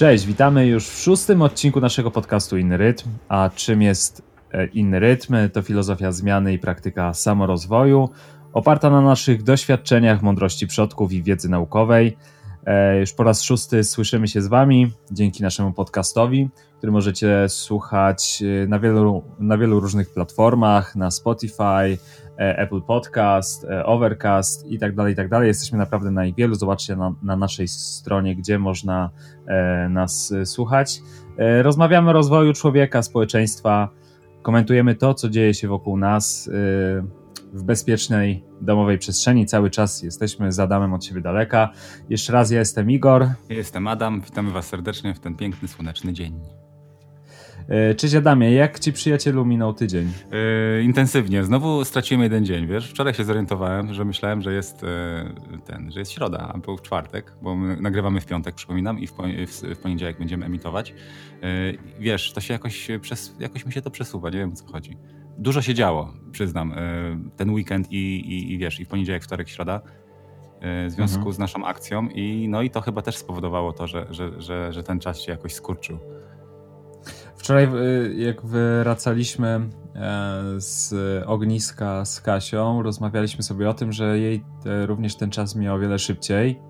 Cześć, witamy już w szóstym odcinku naszego podcastu Inny Rytm. A czym jest e, Inny Rytm? To filozofia zmiany i praktyka samorozwoju, oparta na naszych doświadczeniach, mądrości przodków i wiedzy naukowej. E, już po raz szósty słyszymy się z Wami dzięki naszemu podcastowi, który możecie słuchać e, na wielu, na wielu różnych platformach, na Spotify, Apple Podcast, e, Overcast i tak dalej, i tak dalej. Jesteśmy naprawdę na wielu. Zobaczcie na, na naszej stronie, gdzie można e, nas słuchać. Rozmawiamy o rozwoju człowieka, społeczeństwa, komentujemy to, co dzieje się wokół nas w bezpiecznej domowej przestrzeni. Cały czas jesteśmy z Adamem od siebie daleka. Jeszcze raz ja jestem Igor. Ja jestem Adam. Witamy Was serdecznie w ten piękny, słoneczny dzień. E, cześć Adamie, jak ci przyjacielu minął tydzień? Yy, intensywnie. Znowu straciłem jeden dzień, wiesz? Wczoraj się zorientowałem, że myślałem, że jest yy, ten, że jest środa, a był w czwartek, bo my nagrywamy w piątek, przypominam, i w, w poniedziałek będziemy emitować. Yy, wiesz, to się jakoś, przez, jakoś mi się to przesuwa, nie wiem o co chodzi. Dużo się działo, przyznam, ten weekend i, i, i wiesz, i w poniedziałek, wtorek, środa w związku mhm. z naszą akcją i no i to chyba też spowodowało to, że, że, że, że ten czas się jakoś skurczył. Wczoraj, y, jak wracaliśmy e, z ogniska z Kasią, rozmawialiśmy sobie o tym, że jej e, również ten czas miał o wiele szybciej.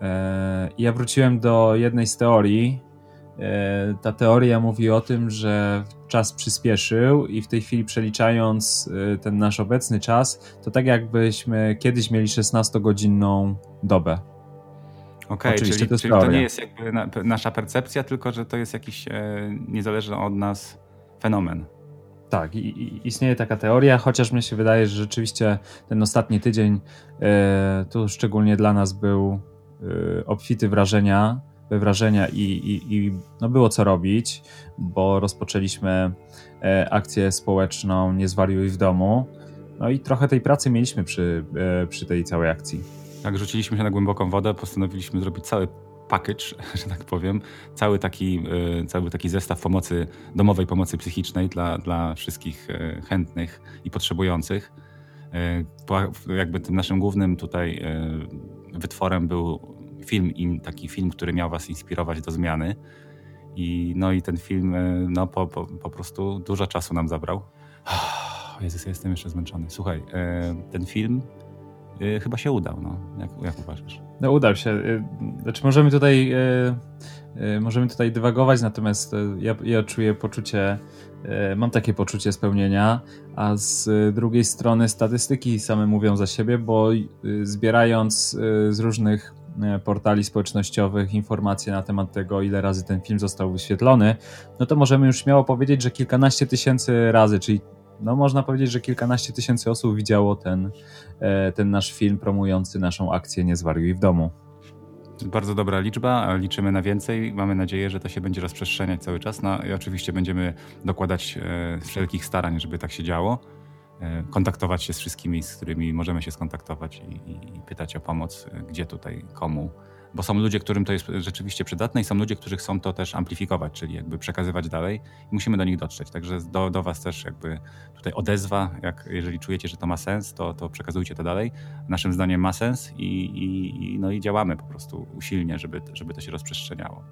E, I ja wróciłem do jednej z teorii. Ta teoria mówi o tym, że czas przyspieszył i w tej chwili przeliczając ten nasz obecny czas, to tak jakbyśmy kiedyś mieli 16-godzinną dobę. Okej, okay, czyli, to, czyli to nie jest jakby na, nasza percepcja, tylko że to jest jakiś e, niezależny od nas fenomen. Tak, i, i istnieje taka teoria, chociaż mnie się wydaje, że rzeczywiście ten ostatni tydzień e, tu szczególnie dla nas był e, obfity wrażenia, wrażenia i, i, i no było co robić, bo rozpoczęliśmy e, akcję społeczną Nie zwariuj w domu. No i trochę tej pracy mieliśmy przy, e, przy tej całej akcji. Jak rzuciliśmy się na głęboką wodę, postanowiliśmy zrobić cały package, że tak powiem, cały taki, e, cały taki zestaw pomocy, domowej pomocy psychicznej dla, dla wszystkich e, chętnych i potrzebujących. E, jakby tym naszym głównym tutaj wytworem był film, taki film, który miał was inspirować do zmiany. I, no i ten film no, po, po, po prostu dużo czasu nam zabrał. Jezus, ja jestem jeszcze zmęczony. Słuchaj, ten film Y, chyba się udał, no. Jak, jak uważasz? No udał się. Y, znaczy możemy tutaj y, możemy tutaj dywagować, natomiast ja, ja czuję poczucie, mam takie poczucie spełnienia, a z drugiej strony statystyki same mówią za siebie, bo zbierając z różnych portali społecznościowych informacje na temat tego, ile razy ten film został wyświetlony, no to możemy już śmiało powiedzieć, że kilkanaście tysięcy razy, czyli no można powiedzieć, że kilkanaście tysięcy osób widziało ten, e, ten nasz film promujący naszą akcję Nie zwariuj w domu. Bardzo dobra liczba, liczymy na więcej. Mamy nadzieję, że to się będzie rozprzestrzeniać cały czas. No i oczywiście będziemy dokładać e, wszelkich starań, żeby tak się działo. E, kontaktować się z wszystkimi, z którymi możemy się skontaktować i, i pytać o pomoc, gdzie tutaj, komu bo są ludzie, którym to jest rzeczywiście przydatne i są ludzie, którzy chcą to też amplifikować, czyli jakby przekazywać dalej i musimy do nich dotrzeć. Także do, do Was też jakby tutaj odezwa, jak jeżeli czujecie, że to ma sens, to, to przekazujcie to dalej. Naszym zdaniem ma sens i, i, no i działamy po prostu usilnie, żeby, żeby to się rozprzestrzeniało.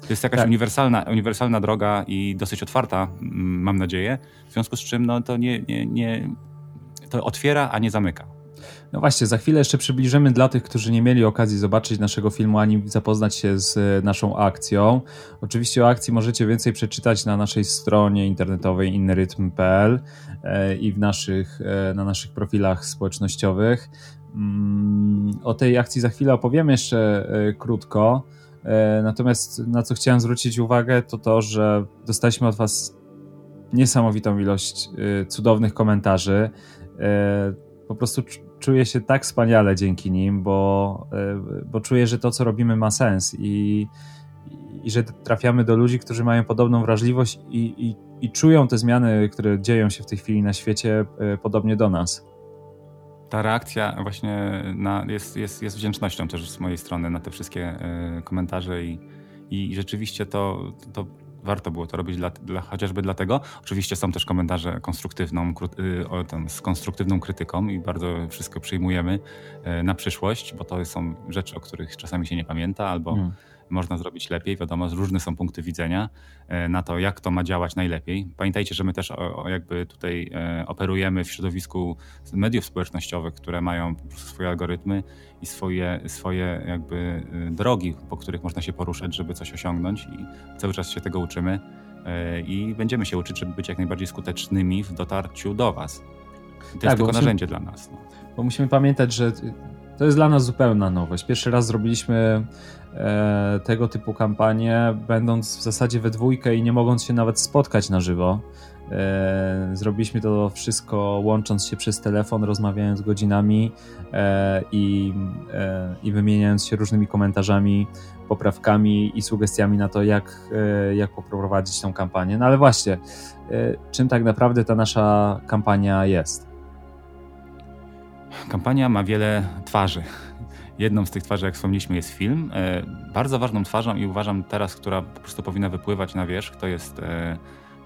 To jest jakaś tak. uniwersalna, uniwersalna droga i dosyć otwarta, mam nadzieję, w związku z czym no, to nie, nie, nie to otwiera, a nie zamyka. No właśnie, za chwilę jeszcze przybliżymy dla tych, którzy nie mieli okazji zobaczyć naszego filmu ani zapoznać się z e, naszą akcją. Oczywiście o akcji możecie więcej przeczytać na naszej stronie internetowej innyrytm.pl e, i w naszych, e, na naszych profilach społecznościowych. Mm, o tej akcji za chwilę opowiemy jeszcze krótko. Natomiast na co chciałem zwrócić uwagę, to to, że dostaliśmy od Was niesamowitą ilość cudownych komentarzy. Po prostu czuję się tak wspaniale dzięki nim, bo, e, bo czuję, że to, co robimy, ma sens i, i że trafiamy do ludzi, którzy mają podobną wrażliwość i, i, i czują te zmiany, które dzieją się w tej chwili na świecie, e, podobnie do nas. Ta reakcja właśnie na, jest, jest, jest wdzięcznością też z mojej strony na te wszystkie y, komentarze i, i rzeczywiście to, to warto było to robić dla, dla, chociażby dlatego. Oczywiście są też komentarze konstruktywną, y, o, tam, z konstruktywną krytyką i bardzo wszystko przyjmujemy y, na przyszłość, bo to są rzeczy, o których czasami się nie pamięta albo, mm. Można zrobić lepiej. Wiadomo, różne są punkty widzenia na to, jak to ma działać najlepiej. Pamiętajcie, że my też jakby tutaj operujemy w środowisku mediów społecznościowych, które mają swoje algorytmy i swoje, swoje jakby drogi, po których można się poruszać, żeby coś osiągnąć i cały czas się tego uczymy i będziemy się uczyć, żeby być jak najbardziej skutecznymi w dotarciu do Was. To tak, jest tylko narzędzie dla nas. No. Bo musimy pamiętać, że to jest dla nas zupełna nowość. Pierwszy raz zrobiliśmy e, tego typu kampanię, będąc w zasadzie we dwójkę i nie mogąc się nawet spotkać na żywo. E, zrobiliśmy to wszystko łącząc się przez telefon, rozmawiając godzinami e, i, e, i wymieniając się różnymi komentarzami, poprawkami i sugestiami na to, jak, e, jak poprowadzić tą kampanię. No ale właśnie, e, czym tak naprawdę ta nasza kampania jest? Kampania ma wiele twarzy. Jedną z tych twarzy, jak wspomnieliśmy, jest film. E, bardzo ważną twarzą i uważam teraz, która po prostu powinna wypływać na wierzch, to jest, e,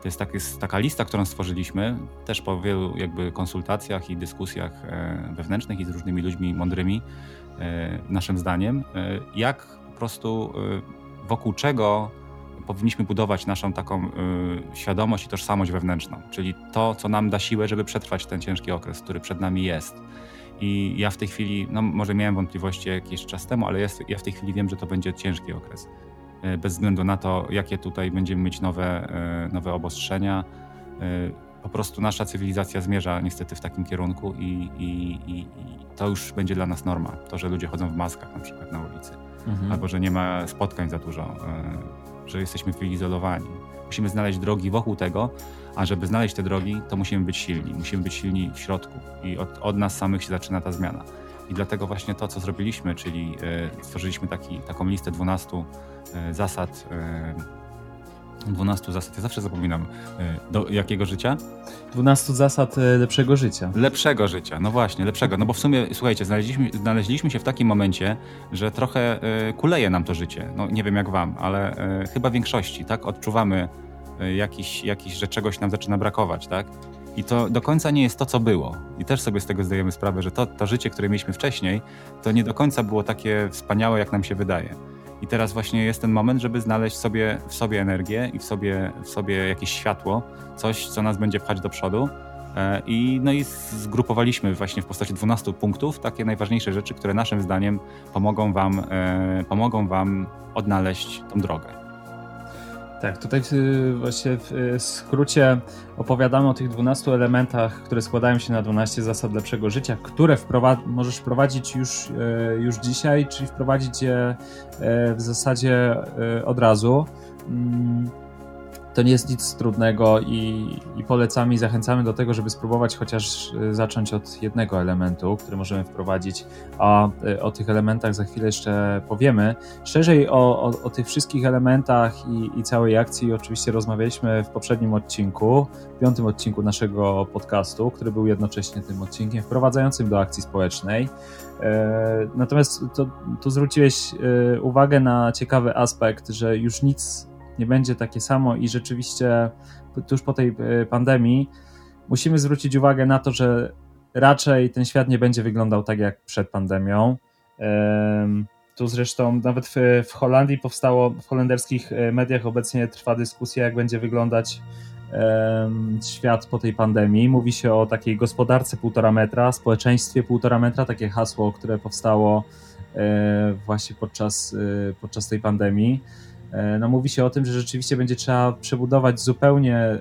to jest, tak, jest taka lista, którą stworzyliśmy, też po wielu jakby konsultacjach i dyskusjach e, wewnętrznych i z różnymi ludźmi mądrymi, naszym zdaniem, jak po prostu wokół czego powinniśmy budować naszą taką świadomość i tożsamość wewnętrzną, czyli to, co nam da siłę, żeby przetrwać ten ciężki okres, który przed nami jest. I ja w tej chwili, no może miałem wątpliwości jakiś czas temu, ale jest, ja w tej chwili wiem, że to będzie ciężki okres. E, bez względu na to, jakie tutaj będziemy mieć nowe, e, nowe obostrzenia. E, po prostu nasza cywilizacja zmierza niestety w takim kierunku i, i, i, i to już będzie dla nas norma. To, że ludzie chodzą w maskach na przykład na ulicy, mhm. albo że nie ma spotkań za dużo, że jesteśmy wyizolowani. Musimy znaleźć drogi wokół tego, a żeby znaleźć te drogi, to musimy być silni. Musimy być silni w środku i od, od nas samych się zaczyna ta zmiana. I dlatego właśnie to, co zrobiliśmy, czyli y, stworzyliśmy taki, taką listę 12 y, zasad. Y, 12 zasad, ja zawsze zapominam, do jakiego życia? 12 zasad lepszego życia. Lepszego życia, no właśnie, lepszego. No bo w sumie, słuchajcie, znaleźliśmy, znaleźliśmy się w takim momencie, że trochę kuleje nam to życie. No nie wiem jak wam, ale chyba większości, tak? Odczuwamy E, jakiś, jakiś, że czegoś nam zaczyna brakować, tak? I to do końca nie jest to, co było. I też sobie z tego zdajemy sprawę, że to, to życie, które mieliśmy wcześniej, to nie do końca było takie wspaniałe, jak nam się wydaje. I teraz właśnie jest ten moment, żeby znaleźć sobie, w sobie energię i w sobie, w sobie jakieś światło, coś, co nas będzie pchać do przodu. E, I, no i zgrupowaliśmy właśnie w postaci 12 punktów takie najważniejsze rzeczy, które naszym zdaniem pomogą wam, e, pomogą wam odnaleźć tą drogę. Tak, tutaj właśnie w skrócie opowiadamy o tych 12 elementach, które składają się na 12 zasad lepszego życia, które możesz wprowadzić już, e, już dzisiaj, czyli wprowadzić je e, w zasadzie e, od razu. To nie jest nic trudnego i, i polecamy i zachęcamy do tego, żeby spróbować chociaż y, zacząć od jednego elementu, który możemy wprowadzić, a y, o tych elementach za chwilę jeszcze powiemy. Szerzej o, o, o tych wszystkich elementach i, i, całej akcji oczywiście rozmawialiśmy w poprzednim odcinku, w piątym odcinku naszego podcastu, który był jednocześnie tym odcinkiem wprowadzającym do akcji społecznej. E, natomiast to, tu zwróciłeś y, uwagę na ciekawy aspekt, że już nic nie będzie takie samo i rzeczywiście tuż po tej e, pandemii musimy zwrócić uwagę na to, że raczej ten świat nie będzie wyglądał tak jak przed pandemią. Tu zresztą nawet w, w Holandii powstało, w holenderskich e, mediach obecnie trwa dyskusja, jak będzie wyglądać świat po tej pandemii. Mówi się o takiej gospodarce półtora metra, społeczeństwie półtora metra, takie hasło, które powstało e, właśnie podczas, podczas tej pandemii. E, no, mówi się o tym, że rzeczywiście będzie trzeba przebudować zupełnie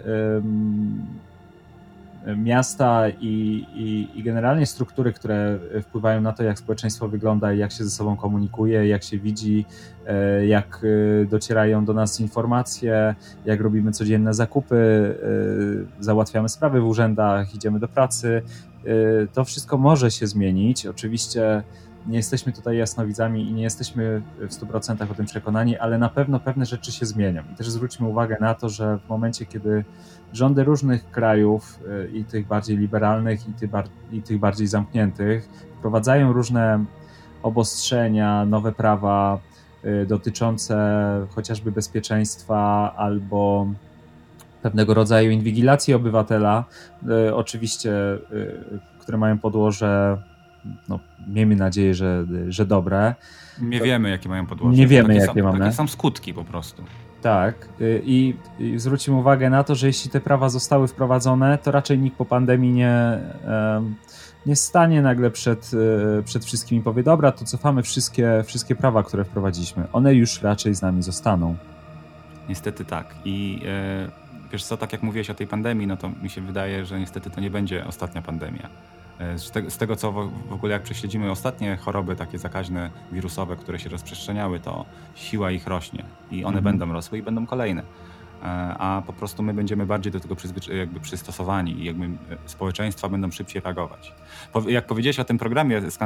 miasta i, i, i, generalnie struktury, które wpływają na to, jak społeczeństwo wygląda jak się ze sobą komunikuje, jak się widzi, e, jak e, docierają do nas informacje, jak robimy codzienne zakupy, załatwiamy sprawy w urzędach, idziemy do pracy. To wszystko może się zmienić. Oczywiście nie jesteśmy tutaj jasnowidzami i nie jesteśmy w 100% o tym przekonani, ale na pewno pewne rzeczy się zmienią. I też zwróćmy uwagę na to, że w momencie, kiedy rządy różnych krajów, y, i tych bardziej liberalnych, i tych, bar i tych bardziej zamkniętych, wprowadzają różne obostrzenia, nowe prawa y, dotyczące chociażby bezpieczeństwa albo pewnego rodzaju inwigilacji obywatela, y, oczywiście, które mają podłoże no, miejmy nadzieję, że, że dobre. Nie wiemy, jakie mają podłoże. Nie wiemy, jakie są, mamy. Takie są skutki po prostu. Tak. Y, I, I zwrócimy uwagę na to, że jeśli te prawa zostały wprowadzone, to raczej nikt po pandemii nie, nie stanie nagle przed, y, przed wszystkimi i powie: Dobra, to cofamy wszystkie, wszystkie prawa, które wprowadziliśmy. One już raczej z nami zostaną. Niestety tak. I e, wiesz co, tak jak mówiłeś o tej pandemii, no to mi się wydaje, że niestety to nie będzie ostatnia pandemia. E, z, te, z, tego, co w, w, ogóle jak prześledzimy ostatnie choroby takie zakaźne, wirusowe, które się rozprzestrzeniały, to siła ich rośnie i one mhm. będą rosły i będą kolejne. E, a po prostu my będziemy bardziej do tego jakby przystosowani i jakby e, społeczeństwa będą szybciej reagować. Jak powiedziałeś o tym programie z,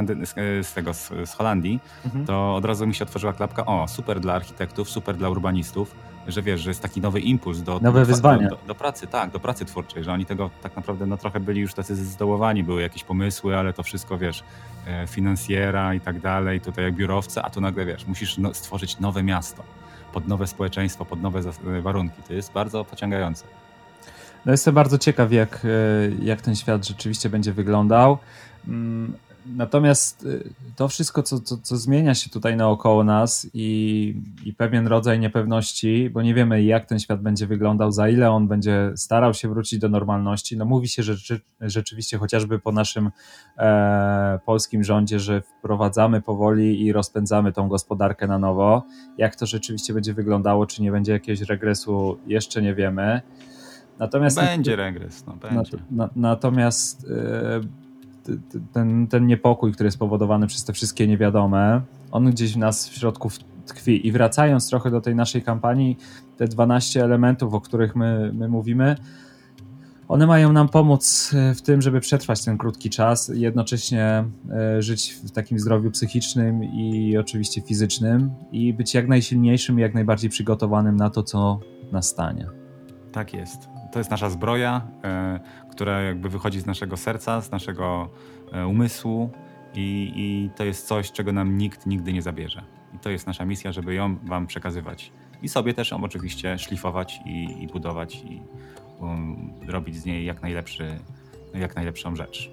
z tego, z, Holandii, mhm. to od razu mi się otworzyła klapka, o, super dla architektów, super dla urbanistów, że wiesz, że jest taki nowy impuls do, Nowe do, do, do, do, pracy, tak, do pracy twórczej, że oni tego tak naprawdę no, trochę byli już tacy zdołowani, były jakieś pomysły, ale to wszystko, wiesz, e, finansjera i tak dalej, tutaj jak biurowce, a tu nagle, wiesz, musisz no, stworzyć nowe miasto, pod nowe społeczeństwo, pod nowe warunki. To jest bardzo pociągające. No jestem bardzo ciekaw, jak, e, jak ten świat rzeczywiście będzie wyglądał. Natomiast y, to wszystko, co, co, co, zmienia się tutaj naokoło nas i, i pewien rodzaj niepewności, bo nie wiemy, jak ten świat będzie wyglądał, za ile on będzie starał się wrócić do normalności. No mówi się, że rzeczywiście chociażby po naszym e, polskim rządzie, że wprowadzamy powoli i rozpędzamy tą gospodarkę na nowo. Jak to rzeczywiście będzie wyglądało, czy nie będzie jakiegoś regresu, jeszcze nie wiemy. Natomiast będzie regres, no będzie. Na, natomiast e, ten, ten niepokój, który jest spowodowany przez te wszystkie niewiadome, on gdzieś w nas w środku tkwi. I wracając trochę do tej naszej kampanii, te 12 elementów, o których my, my mówimy, one mają nam pomóc e, w tym, żeby przetrwać ten krótki czas, jednocześnie e, żyć w takim zdrowiu psychicznym i oczywiście fizycznym i być jak najsilniejszym i jak najbardziej przygotowanym na to, co nastanie. Tak jest. To jest nasza zbroja, e, która jakby wychodzi z naszego serca, z naszego e, umysłu i, i to jest coś, czego nam nikt nigdy nie zabierze. I to jest nasza misja, żeby ją wam przekazywać. I sobie też ją oczywiście szlifować i, i budować i um, robić z niej jak, najlepszy, jak najlepszą rzecz.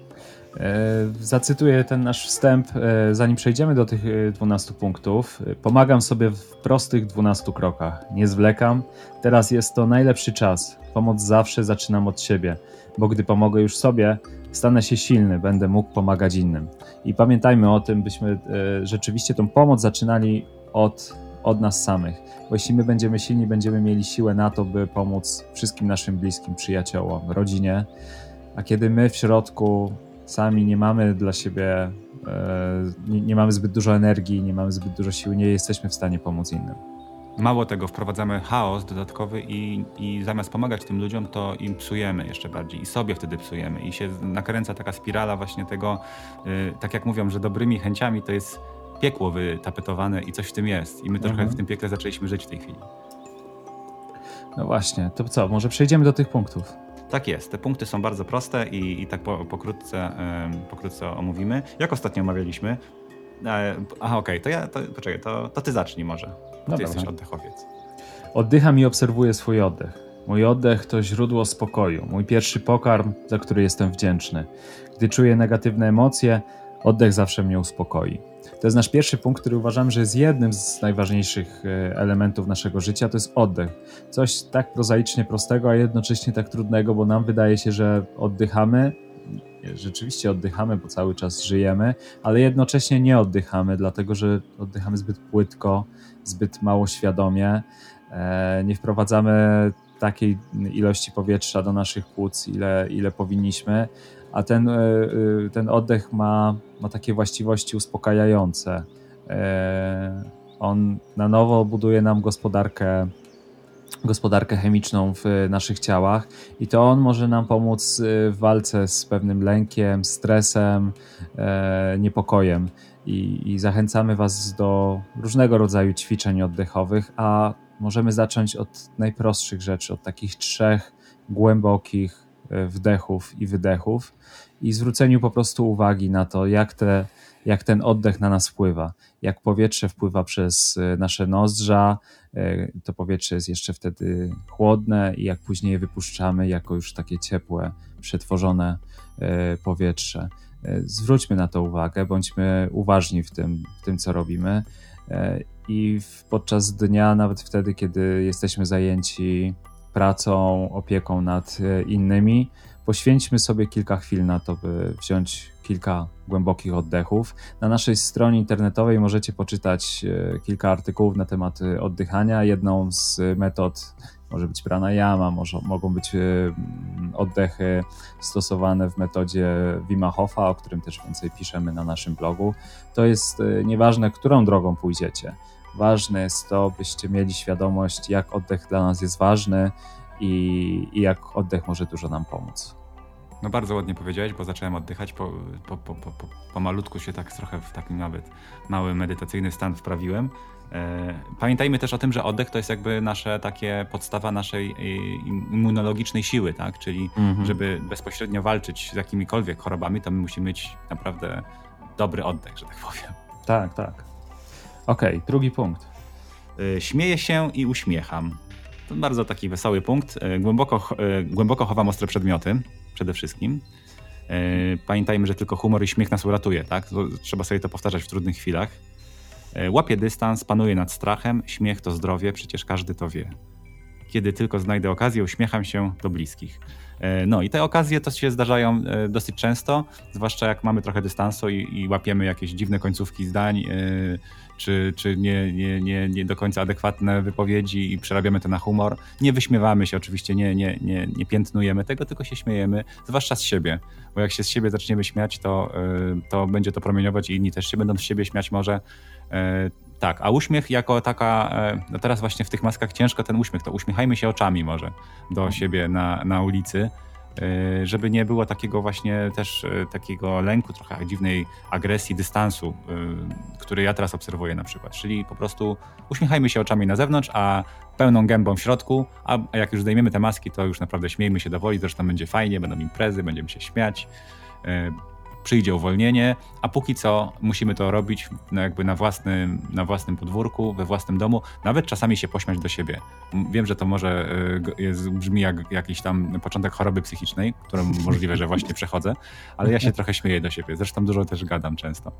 E, zacytuję ten nasz wstęp, zanim przejdziemy do tych 12 punktów. Pomagam sobie w prostych 12 krokach. Nie zwlekam. Teraz jest to najlepszy czas. Pomoc zawsze zaczynam od siebie bo gdy pomogę już sobie, stanę się silny, będę mógł pomagać innym. I pamiętajmy o tym, byśmy e, rzeczywiście tą pomoc zaczynali od, od nas samych. Bo jeśli my będziemy silni, będziemy mieli siłę na to, by pomóc wszystkim naszym bliskim, przyjaciołom, rodzinie. A kiedy my w środku sami nie mamy dla siebie, e, nie, nie mamy zbyt dużo energii, nie mamy zbyt dużo siły, nie jesteśmy w stanie pomóc innym. Mało tego, wprowadzamy chaos dodatkowy i, i zamiast pomagać tym ludziom, to im psujemy jeszcze bardziej i sobie wtedy psujemy. I się nakręca taka spirala właśnie tego, yy, tak jak mówią, że dobrymi chęciami to jest piekło wytapetowane i coś w tym jest. I my trochę mhm. w tym piekle zaczęliśmy żyć w tej chwili. No właśnie, to co, może przejdziemy do tych punktów. Tak jest, te punkty są bardzo proste i, i tak po, pokrótce, yy, pokrótce omówimy. Jak ostatnio omawialiśmy, e, Aha, okej, okay, to ja, to, poczekaj, to, to ty zacznij może. No Ty jesteś oddechowiec. Oddycham i obserwuję swój oddech. Mój oddech to źródło spokoju, mój pierwszy pokarm, za który jestem wdzięczny. Gdy czuję negatywne emocje, oddech zawsze mnie uspokoi. To jest nasz pierwszy punkt, który uważam, że jest jednym z najważniejszych e, elementów naszego życia, to jest oddech. Coś tak prozaicznie prostego, a jednocześnie tak trudnego, bo nam wydaje się, że oddychamy, rzeczywiście oddychamy, bo cały czas żyjemy, ale jednocześnie nie oddychamy, dlatego że oddychamy zbyt płytko, zbyt mało świadomie. E, nie wprowadzamy takiej ilości powietrza do naszych płuc, ile, ile powinniśmy, a ten, e, e, ten oddech ma, ma takie właściwości uspokajające. On na nowo buduje nam gospodarkę gospodarkę chemiczną w naszych ciałach i to on może nam pomóc w walce z pewnym lękiem, stresem, niepokojem i, i zachęcamy Was do różnego rodzaju ćwiczeń oddechowych, a możemy zacząć od najprostszych rzeczy, od takich trzech głębokich e, wdechów i wydechów i zwróceniu po prostu uwagi na to, jak, te, jak ten oddech na nas wpływa, jak powietrze wpływa przez e, nasze nozdrza, e, to powietrze jest jeszcze wtedy chłodne i jak później je wypuszczamy jako już takie ciepłe, przetworzone powietrze. Zwróćmy na to uwagę, bądźmy uważni w tym, w tym co robimy. I podczas dnia, nawet wtedy, kiedy jesteśmy zajęci pracą, opieką nad innymi, poświęćmy sobie kilka chwil na to, by wziąć kilka głębokich oddechów. Na naszej stronie internetowej możecie poczytać e, kilka artykułów na temat oddychania. Jedną z metod może być pranayama, może, mogą być e, oddechy stosowane w metodzie Wima Hofa, o którym też więcej piszemy na naszym blogu. To jest e, nieważne, którą drogą pójdziecie. Ważne jest to, byście mieli świadomość, jak oddech dla nas jest ważny i, i jak oddech może dużo nam pomóc. No bardzo ładnie powiedziałeś, bo zacząłem oddychać, po, po, po, po, po malutku się tak trochę w taki nawet mały medytacyjny stan wprawiłem. E, pamiętajmy też o tym, że oddech to jest jakby nasze takie podstawa naszej e, immunologicznej siły, tak? Czyli mhm. żeby bezpośrednio walczyć z jakimikolwiek chorobami, to my musimy mieć naprawdę dobry oddech, że tak powiem. Tak, tak. Okej, okay, drugi punkt. E, śmieję się i uśmiecham. To bardzo taki wesoły punkt. Głęboko, głęboko chowam ostre przedmioty przede wszystkim. Pamiętajmy, że tylko humor i śmiech nas uratuje, tak? Trzeba sobie to powtarzać w trudnych chwilach. E, łapię dystans, panuję nad strachem, śmiech to zdrowie, przecież każdy to wie. Kiedy tylko znajdę okazję, uśmiecham się do bliskich. E, no i te okazje to się zdarzają dosyć często, zwłaszcza jak mamy trochę dystansu i, i łapiemy jakieś dziwne końcówki zdań, czy, czy nie, nie, nie, nie do końca adekwatne wypowiedzi i przerabiamy to na humor. Nie wyśmiewamy się oczywiście, nie, nie, nie, nie piętnujemy tego, tylko się śmiejemy, zwłaszcza z siebie, bo jak się z siebie zaczniemy śmiać, to, to będzie to promieniować i inni też się będą z siebie śmiać może. Y, tak, a uśmiech jako taka, y, no teraz właśnie w tych maskach ciężko ten uśmiech, to uśmiechajmy się oczami może do siebie na, na ulicy E, żeby nie było takiego właśnie też e, takiego lęku, trochę dziwnej agresji, dystansu, e, który ja teraz obserwuję na przykład. Czyli po prostu uśmiechajmy się oczami na zewnątrz, a pełną gębą w środku, a jak już zdejmiemy te maski, to już naprawdę śmiejmy się do woli, zresztą będzie fajnie, będą imprezy, będziemy się śmiać przyjdzie uwolnienie, a póki co musimy to robić no jakby na własnym, na własnym podwórku, we własnym domu, nawet czasami się pośmiać do siebie. Wiem, że to może e, jest, brzmi jak jakiś tam początek choroby psychicznej, którą możliwe, że właśnie przechodzę, ale ja się trochę śmieję do siebie. Zresztą dużo też gadam często.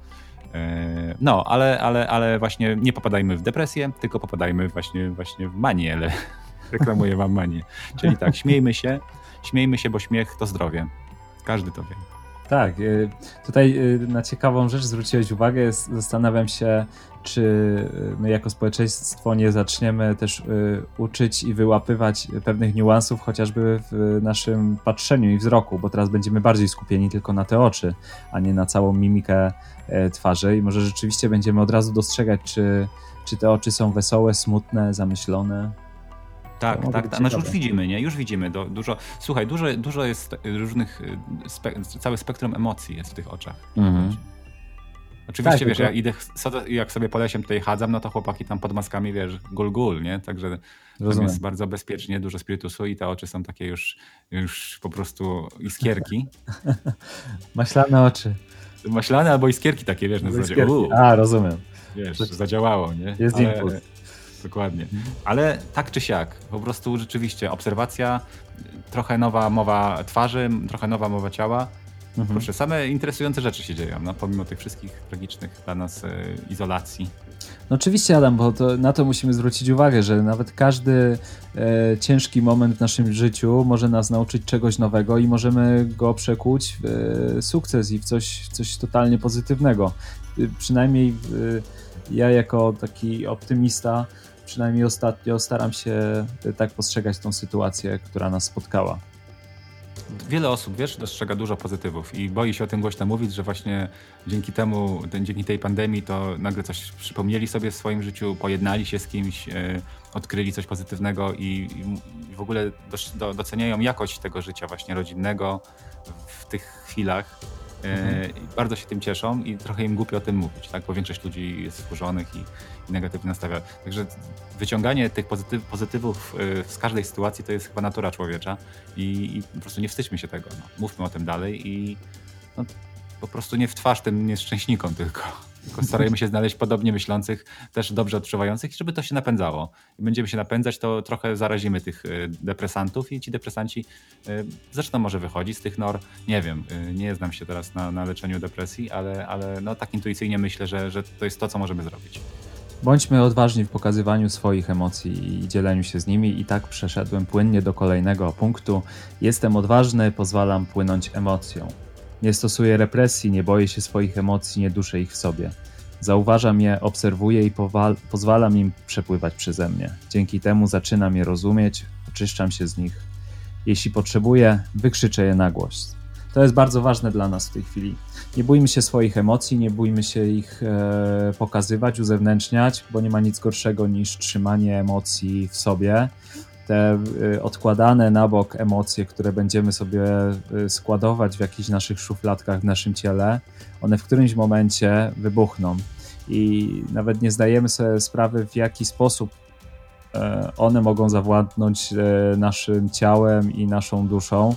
E, no, ale, ale, ale właśnie nie popadajmy w depresję, tylko popadajmy właśnie, właśnie w manię, ale reklamuję wam manię. Czyli tak, śmiejmy się, śmiejmy się, bo śmiech to zdrowie. Każdy to wie. Tak, y, tutaj y, na ciekawą rzecz zwróciłeś uwagę. Zastanawiam się, czy y, my jako społeczeństwo nie zaczniemy też uczyć i wyłapywać pewnych niuansów, chociażby w naszym patrzeniu i wzroku, bo teraz będziemy bardziej skupieni tylko na te oczy, a nie na całą mimikę e, twarzy. I może rzeczywiście będziemy od razu dostrzegać, czy, czy te oczy są wesołe, smutne, zamyślone. Tak, tak, tak. Znaczy już widzimy, nie? Już widzimy. Do, dużo, słuchaj, dużo, dużo jest różnych, y, spe, cały spektrum emocji jest w tych oczach. Mhm. Oczywiście, tak, wiesz, tylko... ja idę, jak sobie po lesie tutaj chadzam, no to chłopaki tam pod maskami, wiesz, gul gul, nie? Także Rozumiem. jest bardzo bezpiecznie, dużo spirytusu i te oczy są takie już, już po prostu iskierki. Maślane oczy. Maślane albo iskierki takie, wiesz, na zasadzie. A, rozumiem. Wiesz, zadziałało, nie? Jest Ale, impuls dokładnie. Ale tak czy siak, po prostu rzeczywiście obserwacja, trochę nowa mowa twarzy, trochę nowa mowa ciała. Mhm. Proszę, same interesujące rzeczy się dzieją, no, pomimo tych wszystkich tragicznych dla nas e, izolacji. No oczywiście, Adam, bo to, na to musimy zwrócić uwagę, że nawet każdy e, ciężki moment w naszym życiu może nas nauczyć czegoś nowego i możemy go przekuć w e, sukces i w coś, coś totalnie pozytywnego. E, przynajmniej ja jako taki optymista przynajmniej ostatnio staram się tak postrzegać tą sytuację, która nas spotkała. Wiele osób, wiesz, dostrzega dużo pozytywów i boi się o tym głośno mówić, że właśnie dzięki temu, dzięki tej pandemii to nagle coś przypomnieli sobie w swoim życiu, pojednali się z kimś, e, odkryli coś pozytywnego i, w ogóle do, do, doceniają jakość tego życia właśnie rodzinnego w tych chwilach Mhm. Bardzo się tym cieszą i trochę im głupio o tym mówić, tak? bo większość ludzi jest wkurzonych i, i negatywnie nastawia. Także wyciąganie tych pozytyw, pozytywów e, z każdej sytuacji to jest chyba natura człowiecza i, i po prostu nie wstydźmy się tego. No. Mówmy o tym dalej i no, po prostu nie w twarz tym nieszczęśnikom tylko. Tylko starajmy się znaleźć podobnie myślących, też dobrze odczuwających, żeby to się napędzało. I będziemy się napędzać, to trochę zarazimy tych y, depresantów i ci depresanci y, zaczną może wychodzić z tych nor. Nie wiem, y, nie znam się teraz na, na leczeniu depresji, ale, ale no, tak intuicyjnie myślę, że, że to jest to, co możemy zrobić. Bądźmy odważni w pokazywaniu swoich emocji i dzieleniu się z nimi. I tak przeszedłem płynnie do kolejnego punktu. Jestem odważny, pozwalam płynąć emocją. Nie stosuję represji, nie boję się swoich emocji, nie duszę ich w sobie. Zauważam je, obserwuję i pozwalam im przepływać przeze mnie. Dzięki temu zaczynam je rozumieć, oczyszczam się z nich. Jeśli potrzebuję, wykrzyczę je na głos. To jest bardzo ważne dla nas w tej chwili. Nie bójmy się swoich emocji, nie bójmy się ich e, pokazywać, uzewnętrzniać, bo nie ma nic gorszego niż trzymanie emocji w sobie. Te e, odkładane na bok emocje, które będziemy sobie e, składować w jakichś naszych szufladkach w naszym ciele, one w którymś momencie wybuchną. I nawet nie zdajemy sobie sprawy, w jaki sposób e, one mogą zawładnąć naszym ciałem i naszą duszą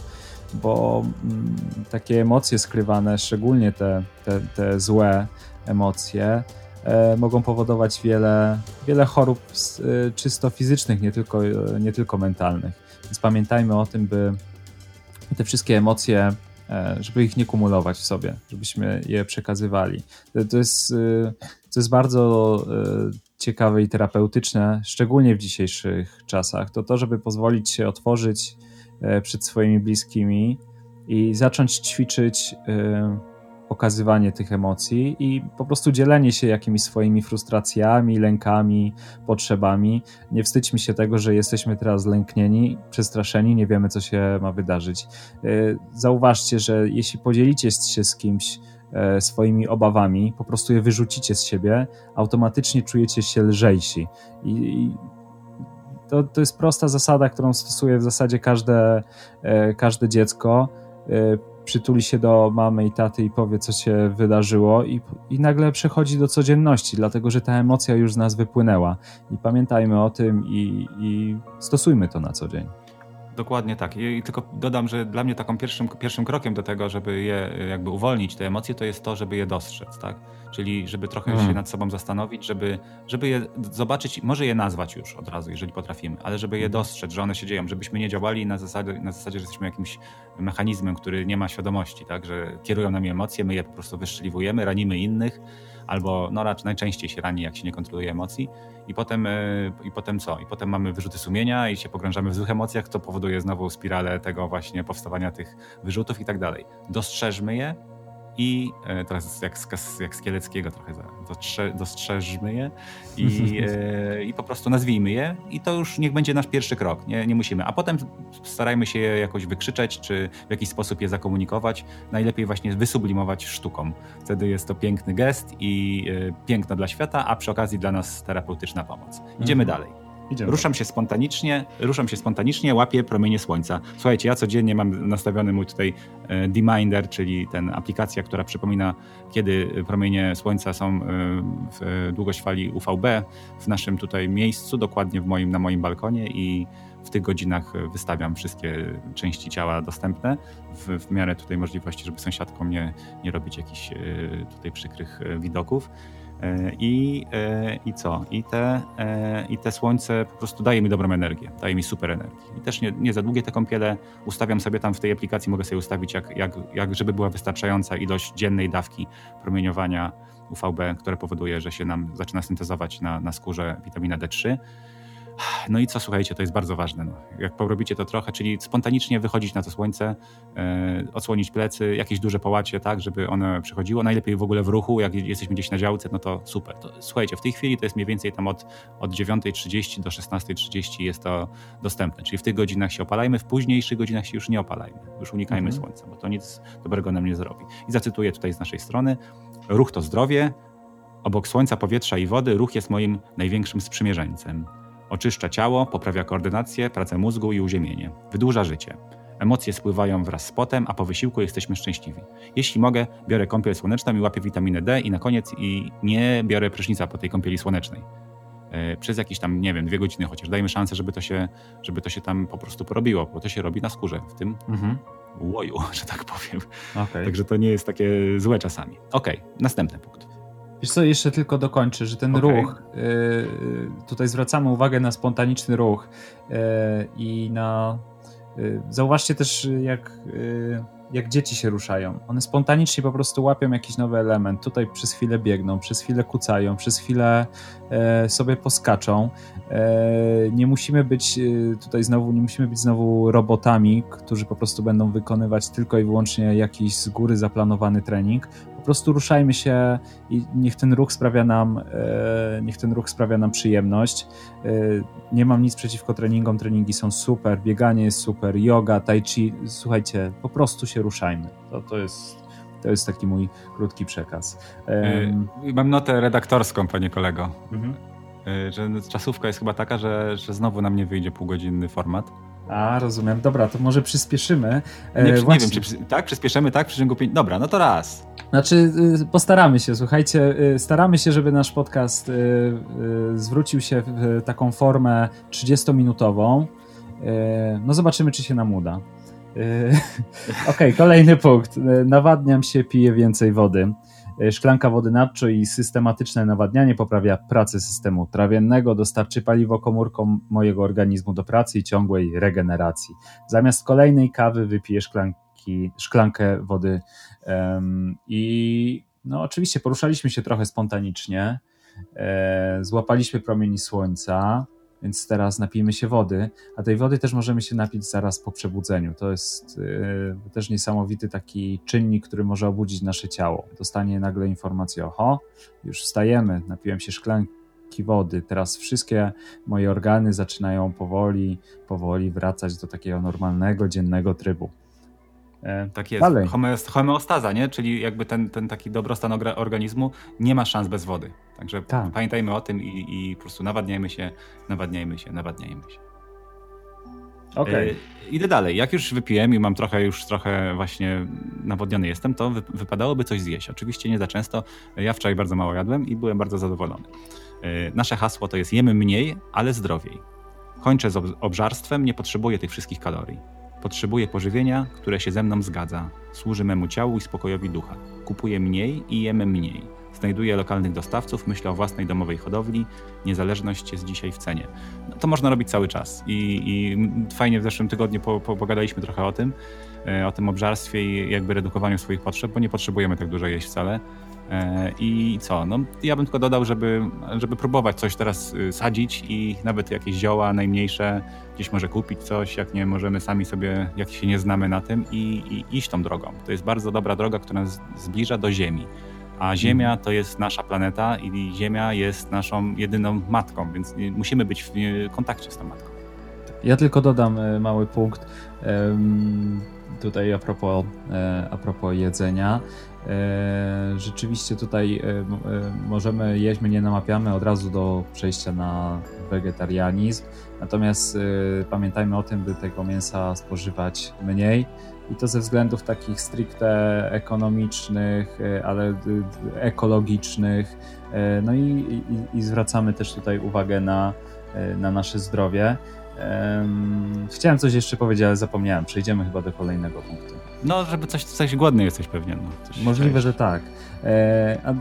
bo mm, takie emocje skrywane, szczególnie te, te, te złe emocje, mogą powodować wiele, wiele chorób e, czysto fizycznych, nie tylko, e, nie tylko mentalnych. Więc pamiętajmy o tym, by te wszystkie emocje, e, żeby ich nie kumulować w sobie, żebyśmy je przekazywali. To jest, e, to jest bardzo e, ciekawe i terapeutyczne, szczególnie w dzisiejszych czasach. To to, żeby pozwolić się otworzyć E, przed swoimi bliskimi i zacząć ćwiczyć e, pokazywanie tych emocji i po prostu dzielenie się jakimiś swoimi frustracjami, lękami, potrzebami. Nie wstydźmy się tego, że jesteśmy teraz lęknieni, przestraszeni, nie wiemy, co się ma wydarzyć. E, zauważcie, że jeśli podzielicie się z kimś swoimi obawami, po prostu je wyrzucicie z siebie, automatycznie czujecie się lżejsi. I, to, to jest prosta zasada, którą stosuje w zasadzie każde, e, każde dziecko. Przytuli się do mamy i taty i powie, co się wydarzyło, i, i nagle przechodzi do codzienności, dlatego że ta emocja już z nas wypłynęła. I pamiętajmy o tym i, i stosujmy to na co dzień. Dokładnie tak. I tylko dodam, że dla mnie taką pierwszym, pierwszym krokiem do tego, żeby je jakby uwolnić, te emocje, to jest to, żeby je dostrzec, tak? Czyli żeby trochę hmm. się nad sobą zastanowić, żeby, żeby je zobaczyć, może je nazwać już od razu, jeżeli potrafimy, ale żeby je mhm. dostrzec, że one się dzieją, żebyśmy nie działali na zasadzie, na zasadzie że jesteśmy jakimś mechanizmem, który nie ma świadomości, tak? Że kierują nami emocje, my je po prostu wyszczeliwujemy, ranimy innych, albo no raczej najczęściej się rani, jak się nie kontroluje emocji i potem, e, i potem co? I potem mamy wyrzuty sumienia i się pogrążamy w złych emocjach, to powoduje znowu spiralę tego właśnie powstawania tych wyrzutów i tak dalej. Dostrzeżmy je, i e, teraz jak, jak z Kieleckiego trochę dostrze, dostrzeżmy je i, e, i po prostu nazwijmy je i to już niech będzie nasz pierwszy krok, nie, nie musimy. A potem starajmy się je jakoś wykrzyczeć, czy w jakiś sposób je zakomunikować. Najlepiej właśnie wysublimować sztuką. Wtedy jest to piękny gest i e, piękno dla świata, a przy okazji dla nas terapeutyczna pomoc. Idziemy mhm. dalej. Idziemy. Ruszam się spontanicznie, ruszam się spontanicznie, łapię promienie słońca. Słuchajcie, ja codziennie mam nastawiony mój tutaj e, Deminder, czyli ten aplikacja, która przypomina, kiedy promienie słońca są e, w długość fali UVB w naszym tutaj miejscu, dokładnie w moim, na moim balkonie i w tych godzinach wystawiam wszystkie części ciała dostępne w, w miarę tutaj możliwości, żeby sąsiadkom nie, nie robić jakichś e, tutaj przykrych widoków. E, I, e, I co? I te, e, I te słońce po prostu daje mi dobrą energię, daje mi super energię. I też nie, nie za długie te kąpiele ustawiam sobie tam w tej aplikacji, mogę sobie ustawić, jak, jak, jak żeby była wystarczająca ilość dziennej dawki promieniowania UVB, które powoduje, że się nam zaczyna syntezować na, na skórze witamina D3 no i co, słuchajcie, to jest bardzo ważne. No. Jak porobicie to trochę, czyli spontanicznie wychodzić na to słońce, e, odsłonić plecy, jakieś duże połacie, tak, żeby one przychodziło. Najlepiej w ogóle w ruchu, jak jesteśmy gdzieś na działce, no to super. To, słuchajcie, w tej chwili to jest mniej więcej tam od, od 9.30 do 16.30 jest to dostępne. Czyli w tych godzinach się opalajmy, w późniejszych godzinach się już nie opalajmy. Już unikajmy mhm. słońca, bo to nic dobrego nam nie zrobi. I zacytuję tutaj z naszej strony. Ruch to zdrowie. Obok słońca, powietrza i wody ruch jest moim największym sprzymierzeńcem. Oczyszcza ciało, poprawia koordynację, pracę mózgu i uziemienie. Wydłuża życie. Emocje spływają wraz z potem, a po wysiłku jesteśmy szczęśliwi. Jeśli mogę, biorę kąpiel słoneczną i łapię witaminę D i na koniec i nie biorę prysznica po tej kąpieli słonecznej. E, przez jakieś tam, nie wiem, dwie godziny chociaż. Dajmy szansę, żeby to się, żeby to się tam po prostu porobiło, bo to się robi na skórze, w tym mhm. łoju, że tak powiem. Okay. Także to nie jest takie złe czasami. Okej, okay, następny punkt. Wiesz co, jeszcze tylko dokończę, że ten okay. ruch, yy, tutaj zwracamy uwagę na spontaniczny ruch yy, i na... Yy, zauważcie też, jak jak dzieci się ruszają. One spontanicznie po prostu łapią jakiś nowy element. Tutaj przez chwilę biegną, przez chwilę kucają, przez chwilę e, sobie poskaczą. E, nie musimy być e, tutaj znowu, nie musimy być znowu robotami, którzy po prostu będą wykonywać tylko i wyłącznie jakiś z góry zaplanowany trening. Po prostu ruszajmy się i niech ten ruch sprawia nam, e, niech ten ruch sprawia nam przyjemność. E, nie mam nic przeciwko treningom, treningi są super, bieganie jest super, yoga, tai chi, słuchajcie, po prostu się ruszajmy. To, to jest to jest taki mój krótki przekaz. Um, Mam notę redaktorską, panie kolego. Mhm. E, że czasówka jest chyba taka, że, że znowu nam nie wyjdzie półgodzinny format. A, rozumiem. Dobra, to może przyspieszymy. Nie, nie wiem, czy tak? Przyspieszymy, tak? Pięć... Dobra, no to raz. Znaczy, y, postaramy się, słuchajcie, y, staramy się, żeby nasz podcast y, zwrócił się w taką formę 30-minutową. No zobaczymy, czy się nam uda. Okej, okay, kolejny punkt. Nawadniam się, piję więcej wody. Szklanka wody nadczo i systematyczne nawadnianie poprawia pracę systemu trawiennego, dostarczy paliwo komórkom mojego organizmu do pracy i ciągłej regeneracji. Zamiast kolejnej kawy wypiję szklanki, szklankę wody um, i no oczywiście poruszaliśmy się trochę spontanicznie, e, złapaliśmy promieni słońca, więc teraz napijmy się wody, a tej wody też możemy się napić zaraz po przebudzeniu. To jest yy, też niesamowity taki czynnik, który może obudzić nasze ciało. Dostanie nagle informację, oho, już wstajemy, napiłem się szklanki wody, teraz wszystkie moje organy zaczynają powoli, powoli wracać do takiego normalnego, dziennego trybu. E, tak jest. Dalej. Homeostaza, nie? czyli jakby ten, ten taki dobrostan organizmu nie ma szans bez wody. Także tak. pamiętajmy o tym i, i po prostu nawadniajmy się, nawadniajmy się, nawadniajmy się. Okay. Idę dalej. Jak już wypiłem i mam trochę, już trochę właśnie nawodniony jestem, to wy, wypadałoby coś zjeść. Oczywiście nie za często. Ja wczoraj bardzo mało jadłem i byłem bardzo zadowolony. E, nasze hasło to jest jemy mniej, ale zdrowiej. Kończę z obżarstwem, nie potrzebuję tych wszystkich kalorii. Potrzebuję pożywienia, które się ze mną zgadza. Służy memu ciału i spokojowi ducha. Kupuję mniej i jemy mniej. Znajduję lokalnych dostawców, myślę o własnej domowej hodowli. Niezależność jest dzisiaj w cenie. No, to można robić cały czas. I, i fajnie w zeszłym tygodniu po, po, pogadaliśmy trochę o tym, e, o tym obżarstwie i jakby redukowaniu swoich potrzeb, bo nie potrzebujemy tak dużo jeść wcale. E, I co? No, ja bym tylko dodał, żeby, żeby próbować coś teraz y, sadzić i nawet jakieś zioła najmniejsze, gdzieś może kupić coś, jak nie możemy sami sobie, jak się nie znamy na tym i, i iść tą drogą. To jest bardzo dobra droga, która nas zbliża do Ziemi. A Ziemia mhm. to jest nasza planeta i Ziemia jest naszą jedyną matką, więc musimy być w kontakcie z tą matką. Ja tylko dodam e, mały punkt tutaj a propos, e, a propos jedzenia. E, rzeczywiście tutaj e, możemy jeść, my nie namapiamy od razu do przejścia na wegetarianizm, natomiast pamiętajmy o tym, by tego mięsa spożywać mniej i to ze względów takich stricte ekonomicznych, ale ekologicznych. No i, i, i zwracamy też tutaj uwagę na, na nasze zdrowie. Chciałem coś jeszcze powiedzieć, ale zapomniałem. Przejdziemy chyba do kolejnego punktu. No, żeby coś, coś głodny jesteś pewnie. No, możliwe, że tak. E, a,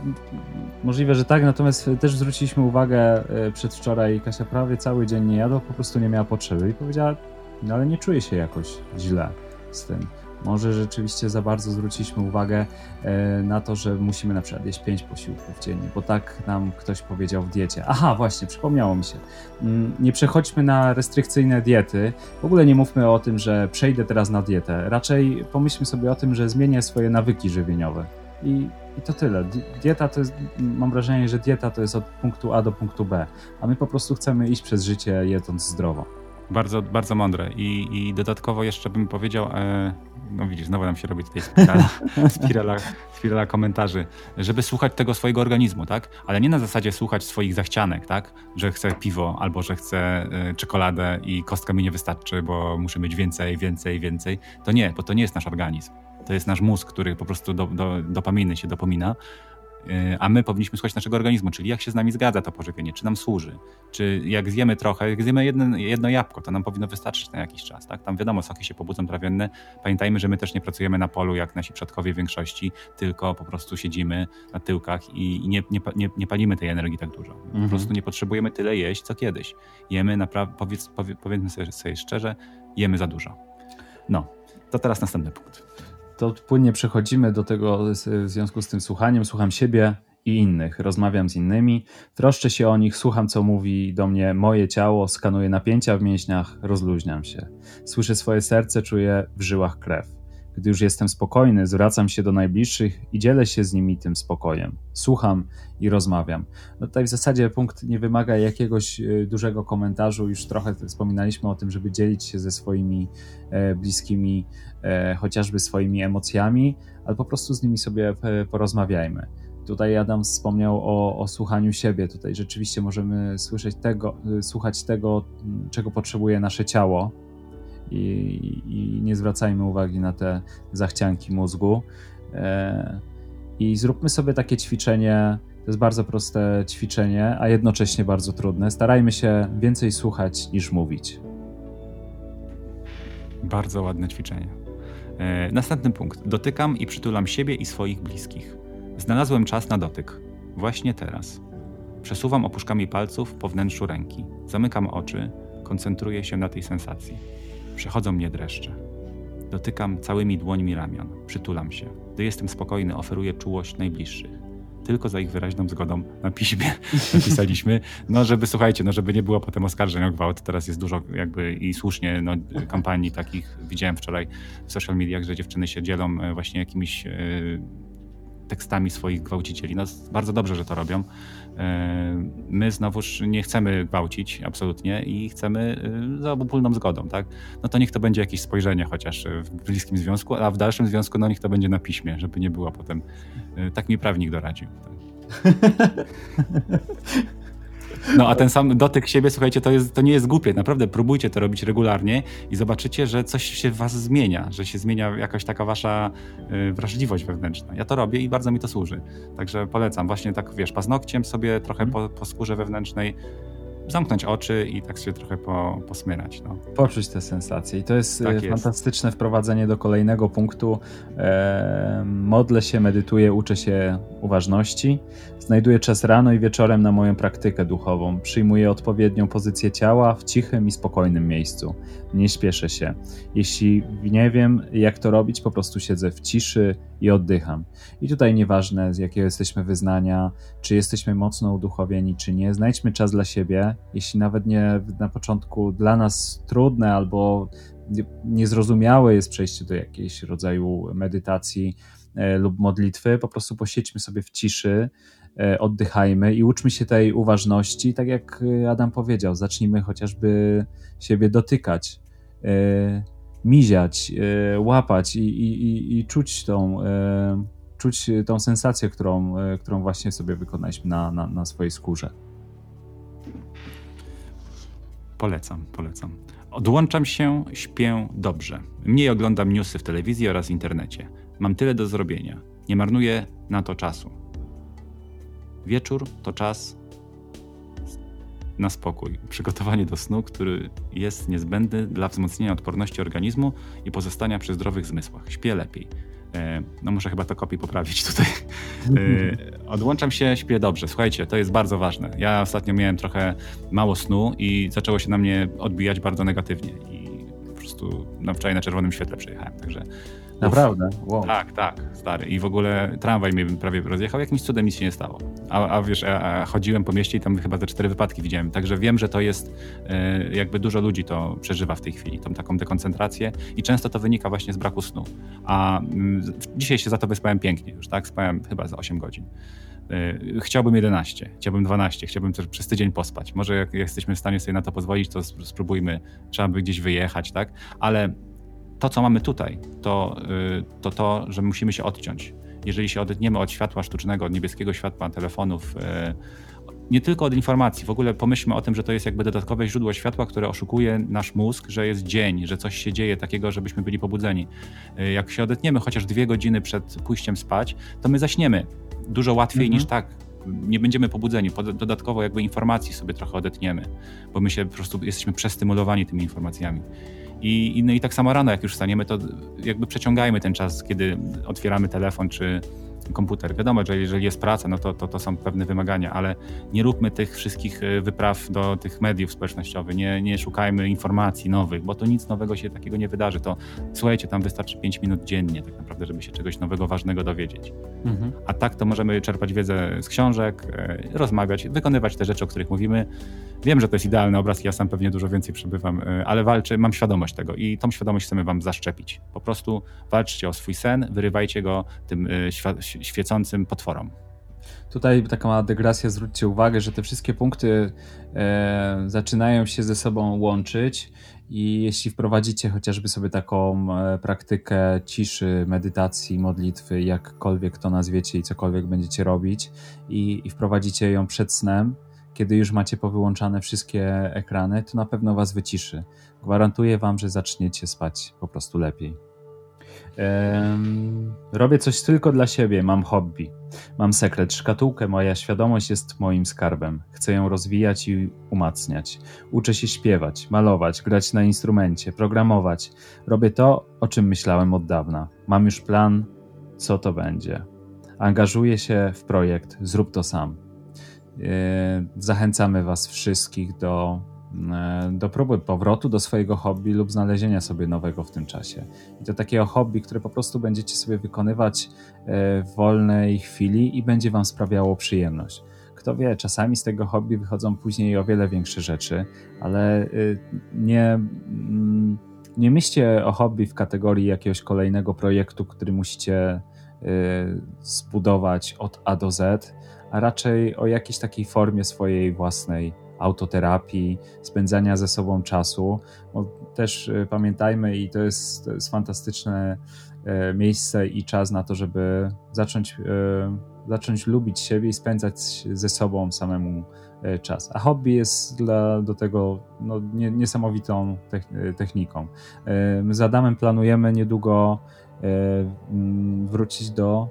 możliwe, że tak, natomiast też zwróciliśmy uwagę e, przedwczoraj, Kasia prawie cały dzień nie jadła, po prostu nie miała potrzeby i powiedziała, no ale nie czuję się jakoś źle z tym. Może rzeczywiście za bardzo zwróciliśmy uwagę e, na to, że musimy na przykład jeść pięć posiłków dziennie, bo tak nam ktoś powiedział w diecie. Aha, właśnie, przypomniało mi się. Mm, nie przechodźmy na restrykcyjne diety. W ogóle nie mówmy o tym, że przejdę teraz na dietę. Raczej pomyślmy sobie o tym, że zmienię swoje nawyki żywieniowe. I, i to tyle. Dieta to jest, mam wrażenie, że dieta to jest od punktu A do punktu B, a my po prostu chcemy iść przez życie jedząc zdrowo. Bardzo, bardzo mądre. I, i dodatkowo jeszcze bym powiedział, e, no widzisz, znowu nam się robi tutaj spirala, spirala, spirala komentarzy, żeby słuchać tego swojego organizmu, tak? Ale nie na zasadzie słuchać swoich zachcianek, tak? Że chcę piwo albo że chcę y, czekoladę i kostka mi nie wystarczy, bo muszę mieć więcej, więcej, więcej. To nie, bo to nie jest nasz organizm. To jest nasz mózg, który po prostu do, do, dopaminy się dopomina a my powinniśmy słuchać naszego organizmu, czyli jak się z nami zgadza to pożywienie, czy nam służy, czy jak zjemy trochę, jak zjemy jedno, jedno jabłko, to nam powinno wystarczyć na jakiś czas. Tak? Tam wiadomo, soki się pobudzą trawienne. Pamiętajmy, że my też nie pracujemy na polu jak nasi przodkowie w większości, tylko po prostu siedzimy na tyłkach i nie, nie, nie, nie palimy tej energii tak dużo. Mhm. Po prostu nie potrzebujemy tyle jeść, co kiedyś. Jemy naprawdę, powiedz, powie, powiedzmy sobie, sobie szczerze, jemy za dużo. No, to teraz następny punkt to płynnie przechodzimy do tego w związku z tym słuchaniem. Słucham siebie i innych, rozmawiam z innymi, troszczę się o nich, słucham, co mówi do mnie moje ciało, skanuję napięcia w mięśniach, rozluźniam się. Słyszę swoje serce, czuję w żyłach krew. Gdy już jestem spokojny, zwracam się do najbliższych i dzielę się z nimi tym spokojem. Słucham i rozmawiam. No tutaj w zasadzie punkt nie wymaga jakiegoś e, dużego komentarzu. Już trochę wspominaliśmy o tym, żeby dzielić się ze swoimi e, bliskimi, e, chociażby swoimi emocjami, ale po prostu z nimi sobie porozmawiajmy. Tutaj Adam wspomniał o, o, słuchaniu siebie. Tutaj rzeczywiście możemy słyszeć tego, słuchać tego, czego potrzebuje nasze ciało, i, i nie zwracajmy uwagi na te zachcianki mózgu. E, I zróbmy sobie takie ćwiczenie. To jest bardzo proste ćwiczenie, a jednocześnie bardzo trudne. Starajmy się więcej słuchać niż mówić. Bardzo ładne ćwiczenie. E, następny punkt. Dotykam i przytulam siebie i swoich bliskich. Znalazłem czas na dotyk. Właśnie teraz. Przesuwam opuszkami palców po wnętrzu ręki. Zamykam oczy, koncentruję się na tej sensacji. Przechodzą mnie dreszcze. Dotykam całymi dłońmi ramion, przytulam się. Gdy jestem spokojny, oferuję czułość najbliższych. Tylko za ich wyraźną zgodą na piśmie napisaliśmy, no żeby, słuchajcie, no żeby nie było potem oskarżeń o gwałt. Teraz jest dużo jakby i słusznie no, kampanii takich, widziałem wczoraj w social mediach, że dziewczyny się dzielą e, właśnie jakimiś e, tekstami swoich gwałcicieli. No bardzo dobrze, że to robią. E, my znowuż nie chcemy gwałcić absolutnie i chcemy e, za obopólną zgodą, tak? No to niech to będzie jakieś spojrzenie chociaż w bliskim związku, a w dalszym związku no niech to będzie na piśmie, żeby nie było potem. E, tak mi prawnik doradził. Tak. No a ten sam dotyk siebie, słuchajcie, to, jest, to nie jest głupie. Naprawdę próbujcie to robić regularnie i zobaczycie, że coś się w was zmienia, że się zmienia jakaś taka wasza y, wrażliwość wewnętrzna. Ja to robię i bardzo mi to służy. Także polecam. Właśnie tak, wiesz, paznokciem sobie trochę mhm. po, po skórze wewnętrznej zamknąć oczy i tak się trochę po, posmyrać. No. Poczuć te sensacje. I to jest tak fantastyczne jest. wprowadzenie do kolejnego punktu. E, modlę się, medytuję, uczę się uważności. Znajduję czas rano i wieczorem na moją praktykę duchową. Przyjmuję odpowiednią pozycję ciała w cichym i spokojnym miejscu. Nie śpieszę się. Jeśli nie wiem, jak to robić, po prostu siedzę w ciszy i oddycham. I tutaj nieważne, z jakiego jesteśmy wyznania, czy jesteśmy mocno uduchowieni, czy nie, znajdźmy czas dla siebie. Jeśli nawet nie na początku dla nas trudne albo niezrozumiałe jest przejście do jakiegoś rodzaju medytacji e, lub modlitwy, po prostu posiedźmy sobie w ciszy E, oddychajmy i uczmy się tej uważności. Tak jak e, Adam powiedział, zacznijmy chociażby siebie dotykać, miziać, łapać i, i, i czuć tą, czuć tą sensację, którą, którą właśnie sobie wykonaliśmy na, na, na swojej skórze. Polecam, polecam. Odłączam się, śpię dobrze. Mniej oglądam newsy w telewizji oraz internecie. Mam tyle do zrobienia. Nie marnuję na to czasu. Wieczór to czas na spokój, przygotowanie do snu, który jest niezbędny dla wzmocnienia odporności organizmu i pozostania przy zdrowych zmysłach. Śpię lepiej. E, no muszę chyba to kopi poprawić tutaj. E, odłączam się, śpię dobrze. Słuchajcie, to jest bardzo ważne. Ja ostatnio miałem trochę mało snu i zaczęło się na mnie odbijać bardzo negatywnie. I po prostu na wczoraj na czerwonym świetle przyjechałem, także Naprawdę? Wow. Tak, tak, stary. I w ogóle tramwaj mnie prawie rozjechał, jakimś cudem nic się nie stało. A, a wiesz, a, a chodziłem po mieście i tam chyba te cztery wypadki widziałem, także wiem, że to jest, e, jakby dużo ludzi to przeżywa w tej chwili, tą taką dekoncentrację i często to wynika właśnie z braku snu. A m, dzisiaj się za to wyspałem pięknie już, tak? Spałem chyba za 8 godzin. E, chciałbym 11, chciałbym 12, chciałbym też przez tydzień pospać. Może jak jesteśmy w stanie sobie na to pozwolić, to spróbujmy, trzeba by gdzieś wyjechać, tak? Ale to, co mamy tutaj, to, y, to to, że musimy się odciąć. Jeżeli się odetniemy od światła sztucznego, od niebieskiego światła telefonów, y, nie tylko od informacji, w ogóle pomyślmy o tym, że to jest jakby dodatkowe źródło światła, które oszukuje nasz mózg, że jest dzień, że coś się dzieje takiego, żebyśmy byli pobudzeni. Y, jak się odetniemy chociaż dwie godziny przed pójściem spać, to my zaśniemy dużo łatwiej mhm. niż tak. Nie będziemy pobudzeni. Dodatkowo jakby informacji sobie trochę odetniemy, bo my się po prostu jesteśmy przestymulowani tymi informacjami. I, no i tak samo rano, jak już staniemy, to jakby przeciągajmy ten czas, kiedy otwieramy telefon czy, komputer. Wiadomo, że jeżeli jest praca, no to, to, to są pewne wymagania, ale nie róbmy tych wszystkich e, wypraw do tych mediów społecznościowych, nie, nie szukajmy informacji nowych, bo to nic nowego się takiego nie wydarzy. To słuchajcie, tam wystarczy 5 minut dziennie tak naprawdę, żeby się czegoś nowego, ważnego dowiedzieć. Mhm. A tak to możemy czerpać wiedzę z książek, e, rozmawiać, wykonywać te rzeczy, o których mówimy. Wiem, że to jest idealny obraz, ja sam pewnie dużo więcej przebywam, e, ale walczę, mam świadomość tego i tą świadomość chcemy wam zaszczepić. Po prostu walczcie o swój sen, wyrywajcie go tym świecącym potworom. Tutaj taka mała dygresja, zwróćcie uwagę, że te wszystkie punkty e, zaczynają się ze sobą łączyć i jeśli wprowadzicie chociażby sobie taką e, praktykę ciszy, medytacji, modlitwy, jakkolwiek to nazwiecie i cokolwiek będziecie robić i, i wprowadzicie ją przed snem, kiedy już macie powyłączane wszystkie ekrany, to na pewno was wyciszy. Gwarantuję wam, że zaczniecie spać po prostu lepiej. Robię coś tylko dla siebie, mam hobby. Mam sekret, szkatułkę, moja świadomość jest moim skarbem. Chcę ją rozwijać i umacniać. Uczę się śpiewać, malować, grać na instrumencie, programować. Robię to, o czym myślałem od dawna. Mam już plan, co to będzie. Angażuję się w projekt, zrób to sam. Zachęcamy Was wszystkich do do próby powrotu do swojego hobby lub znalezienia sobie nowego w tym czasie. I to takiego hobby, które po prostu będziecie sobie wykonywać e, w wolnej chwili i będzie Wam sprawiało przyjemność. Kto wie, czasami z tego hobby wychodzą później o wiele większe rzeczy, ale y, nie, mm, nie myślcie o hobby w kategorii jakiegoś kolejnego projektu, który musicie zbudować od A do Z, a raczej o jakiejś takiej formie swojej własnej autoterapii, spędzania ze sobą czasu. Bo też y, pamiętajmy, i to jest, to jest fantastyczne e, miejsce i czas na to, żeby zacząć, e, zacząć lubić siebie i spędzać ze sobą samemu e, czas. A hobby jest dla, do tego no, niesamowitą techniką. My z Adamem planujemy niedługo wrócić do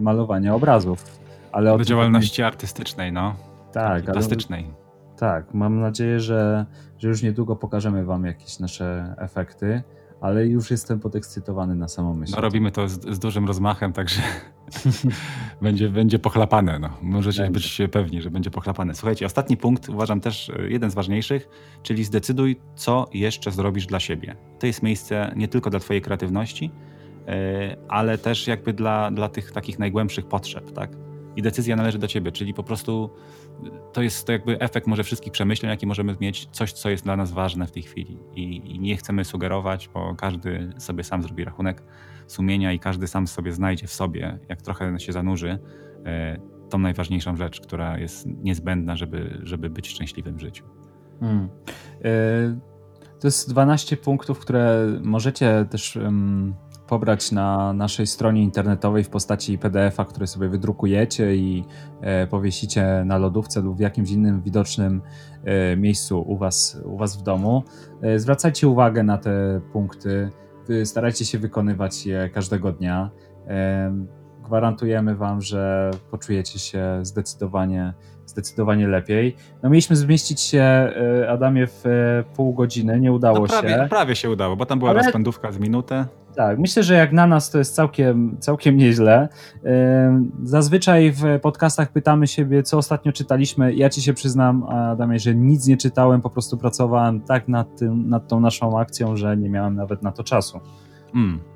malowania obrazów. Ale do działalności artystycznej, no. Tak, plastycznej. Ale tak, mam nadzieję, że, że już niedługo pokażemy Wam jakieś nasze efekty, ale już jestem podekscytowany na samą myśl. No, robimy to z, z dużym rozmachem, także będzie, będzie pochlapane. No. Możecie będzie. być pewni, że będzie pochlapane. Słuchajcie, ostatni punkt uważam też e, jeden z ważniejszych, czyli zdecyduj, co jeszcze zrobisz dla siebie. To jest miejsce nie tylko dla Twojej kreatywności, e, ale też jakby dla, dla tych takich najgłębszych potrzeb, tak? I decyzja należy do ciebie, czyli po prostu to jest to jakby efekt może wszystkich przemyśleń, jakie możemy mieć, coś, co jest dla nas ważne w tej chwili. I, I, nie chcemy sugerować, bo każdy sobie sam zrobi rachunek sumienia i każdy sam sobie znajdzie w sobie, jak trochę się zanurzy, e, tą najważniejszą rzecz, która jest niezbędna, żeby, żeby być szczęśliwym w życiu. Hmm. E, to jest 12 punktów, które możecie też pobrać na naszej stronie internetowej w postaci PDF-a, który sobie wydrukujecie i e, powiesicie na lodówce lub w jakimś innym widocznym e, miejscu u was, u was w domu. E, zwracajcie uwagę na te punkty, starajcie się wykonywać je każdego dnia. Gwarantujemy Wam, że poczujecie się zdecydowanie, zdecydowanie lepiej. No mieliśmy zmieścić się, Adamie, w pół godziny, nie udało no prawie, się. Prawie się udało, bo tam była Ale... rozpędówka z minutę. Tak, myślę, że jak na nas to jest całkiem, całkiem nieźle. Zazwyczaj w podcastach pytamy siebie, co ostatnio czytaliśmy. Ja ci się przyznam, Adamie, że nic nie czytałem, po prostu pracowałem tak nad, tym, nad tą naszą akcją, że nie miałem nawet na to czasu. Mm.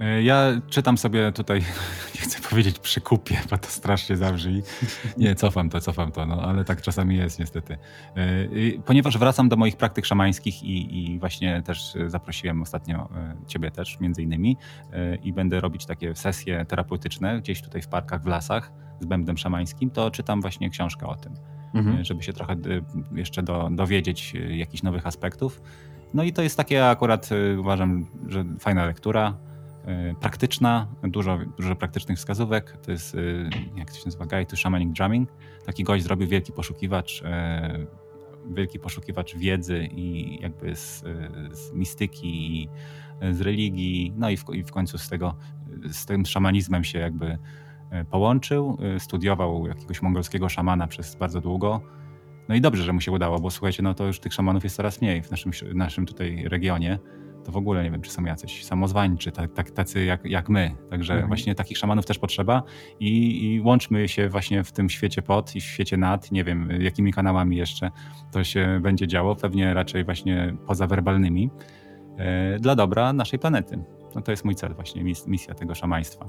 E, ja czytam sobie tutaj, nie chcę powiedzieć przykupie, bo to strasznie zabrzmi. Nie, cofam to, cofam to, no ale tak czasami jest niestety. E, ponieważ wracam do moich praktyk szamańskich i, i właśnie też zaprosiłem ostatnio e, ciebie też między innymi i będę robić takie sesje terapeutyczne gdzieś tutaj w parkach, w lasach z bębnem szamańskim, to czytam właśnie książkę o tym, mhm. żeby się trochę jeszcze do, dowiedzieć jakichś nowych aspektów. No i to jest takie akurat uważam, że fajna lektura praktyczna, dużo, dużo praktycznych wskazówek. To jest, e, jak to się nazywa, Guide to Shamanic Drumming. Taki gość zrobił wielki poszukiwacz, e, wielki poszukiwacz wiedzy i jakby z, z mistyki, i z religii, no i w, i w końcu z tego, z tym szamanizmem się jakby połączył, studiował jakiegoś mongolskiego szamana przez bardzo długo. No i dobrze, że mu się udało, bo słuchajcie, no to już tych szamanów jest coraz mniej w naszym, naszym tutaj regionie to w ogóle nie wiem, czy są jacyś samozwańczy, tak, tak, tacy jak, jak my. Także mhm. właśnie takich szamanów też potrzeba i, i, łączmy się właśnie w tym świecie pod i w świecie nad. Nie wiem, jakimi kanałami jeszcze to się będzie działo, pewnie raczej właśnie pozawerbalnymi, e, dla dobra naszej planety. No to jest mój cel właśnie, misja tego szamaństwa.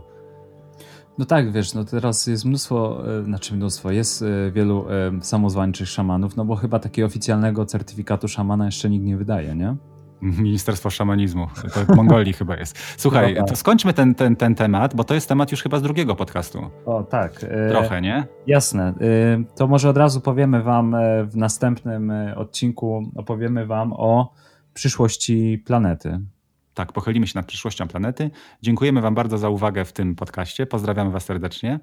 No tak, wiesz, no teraz jest mnóstwo, e, znaczy mnóstwo, jest e, wielu samozwańczych szamanów, no bo chyba takiego oficjalnego certyfikatu szamana jeszcze nikt nie wydaje, nie? Ministerstwo Szamanizmu. To w Mongolii chyba jest. Słuchaj, to skończmy ten, ten, ten temat, bo to jest temat już chyba z drugiego podcastu. O, tak. E, Trochę, nie? Jasne. E, to może od razu powiemy wam e, w następnym odcinku, opowiemy wam o przyszłości planety. Tak, pochylimy się nad przyszłością planety. Dziękujemy wam bardzo za uwagę w tym podcaście. Pozdrawiamy was serdecznie.